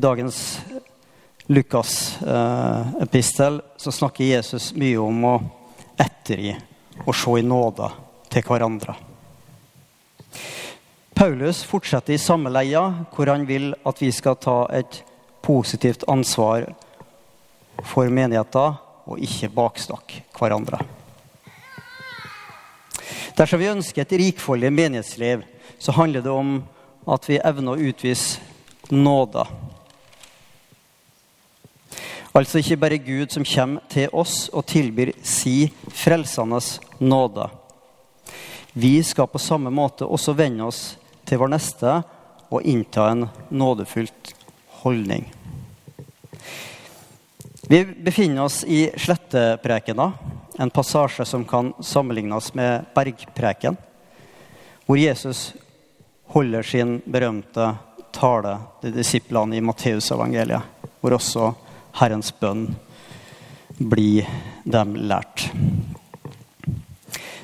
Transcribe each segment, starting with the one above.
dagens Lukas-epistel eh, så snakker Jesus mye om å ettergi og se i nåde til hverandre. Paulus fortsetter i samme leia, hvor han vil at vi skal ta et positivt ansvar for menigheten og ikke baksnakke hverandre. Dersom vi ønsker et rikfoldig menighetsliv, så handler det om at vi evner å utvise nåde Altså ikke bare Gud som kommer til oss og tilbyr si frelsende nåde. Vi skal på samme måte også vende oss til vår neste og innta en nådefullt holdning. Vi befinner oss i Sletteprekena, en passasje som kan sammenlignes med bergpreken, hvor Jesus holder sin berømte tale til disiplene i Matteusevangeliet, hvor også Herrens bønn blir dem lært.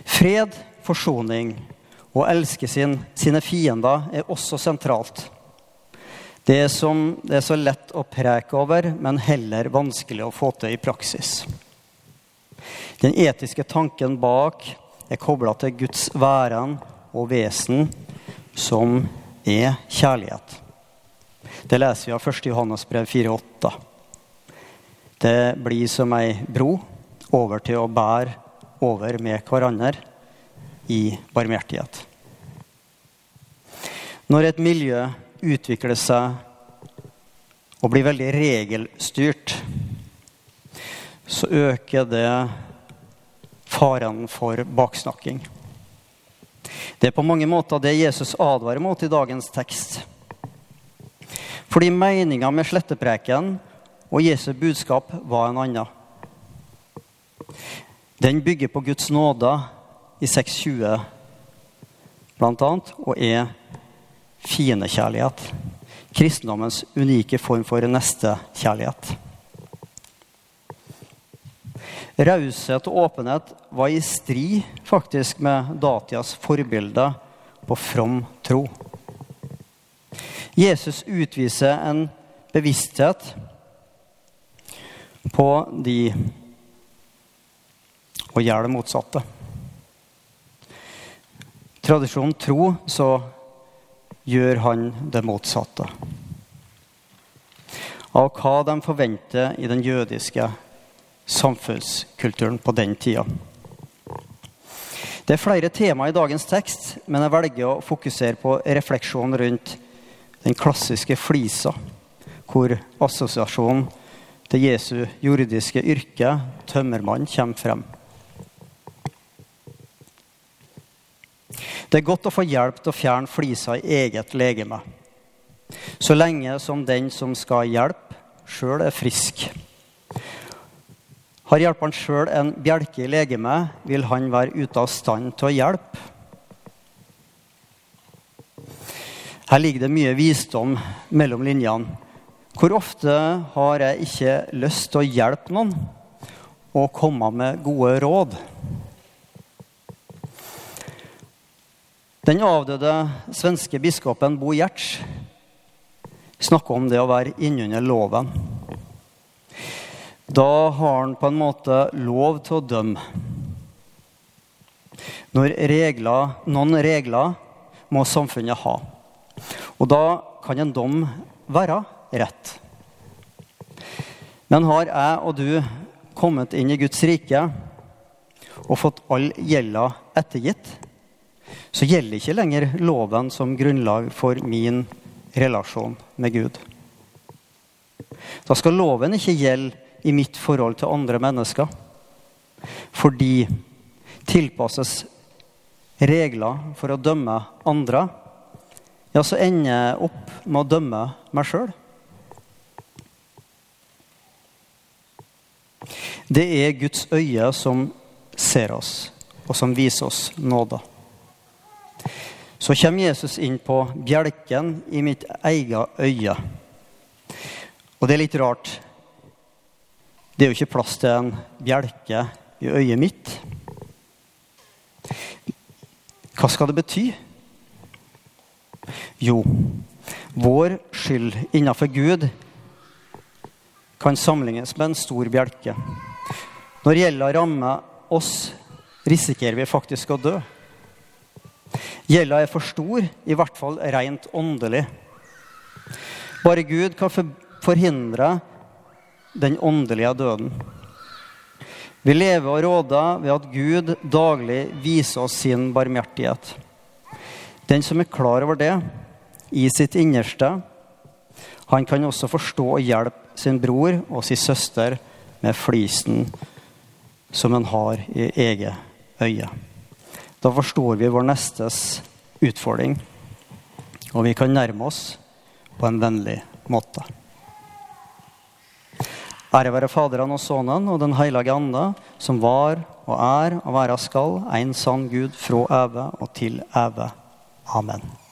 Fred, forsoning og elske sin, sine fiender er også sentralt. Det er, som, det er så lett å preke over, men heller vanskelig å få til i praksis. Den etiske tanken bak er kobla til Guds væren og vesen, som er kjærlighet. Det leser vi av 1. Johannes brev 4,8. Det blir som ei bro over til å bære over med hverandre i barmhjertighet. Når et miljø utvikler seg og blir veldig regelstyrt, så øker det faren for baksnakking. Det er på mange måter det Jesus advarer mot i dagens tekst. Fordi meninga med slettepreken og Jesu budskap var en annen. Den bygger på Guds nåde i 620 blant annet, og er fiendekjærlighet. Kristendommens unike form for nestekjærlighet. Raushet og åpenhet var i strid faktisk med datias forbilde på from tro. Jesus utviser en bevissthet på de og gjør det motsatte. Tradisjonen tro, så gjør han det motsatte. Av hva de forventer i den jødiske samfunnskulturen på den tida. Det er flere tema i dagens tekst, men jeg velger å fokusere på refleksjonen rundt den klassiske flisa, hvor assosiasjonen til Jesu jordiske yrke, tømmermann, kommer frem. Det er godt å få hjelp til å fjerne flisa i eget legeme, så lenge som den som skal hjelpe, sjøl er frisk. Har hjelperen sjøl en bjelke i legemet, vil han være ute av stand til å hjelpe. Her ligger det mye visdom mellom linjene. Hvor ofte har jeg ikke lyst til å hjelpe noen og komme med gode råd? Den avdøde svenske biskopen Bo Giertz snakker om det å være innunder loven. Da har han på en måte lov til å dømme. Regler, noen regler må samfunnet ha. Og da kan en dom være rett. Men har jeg og du kommet inn i Guds rike og fått all gjelda ettergitt, så gjelder ikke lenger loven som grunnlag for min relasjon med Gud. Da skal loven ikke gjelde i mitt forhold til andre mennesker. Fordi tilpasses regler for å dømme andre, ja, så ender jeg opp med å dømme meg sjøl. Det er Guds øye som ser oss, og som viser oss nåde. Så kommer Jesus inn på bjelken i mitt eget øye. Og det er litt rart. Det er jo ikke plass til en bjelke i øyet mitt. Hva skal det bety? Jo, vår skyld innenfor Gud kan sammenlignes med en stor bjelke. Når gjelda rammer oss, risikerer vi faktisk å dø. Gjelda er for stor, i hvert fall rent åndelig. Bare Gud kan forhindre den åndelige døden. Vi lever og råder ved at Gud daglig viser oss sin barmhjertighet. Den som er klar over det i sitt innerste, han kan også forstå og hjelpe sin bror og sin søster med flisen som en har i eget øye. Da forstår vi vår nestes utfordring, og vi kan nærme oss på en vennlig måte. Ære være Faderen og Sønnen og Den hellige ande, som var og er og være skal, en sann Gud fra evig og til evig. Amen.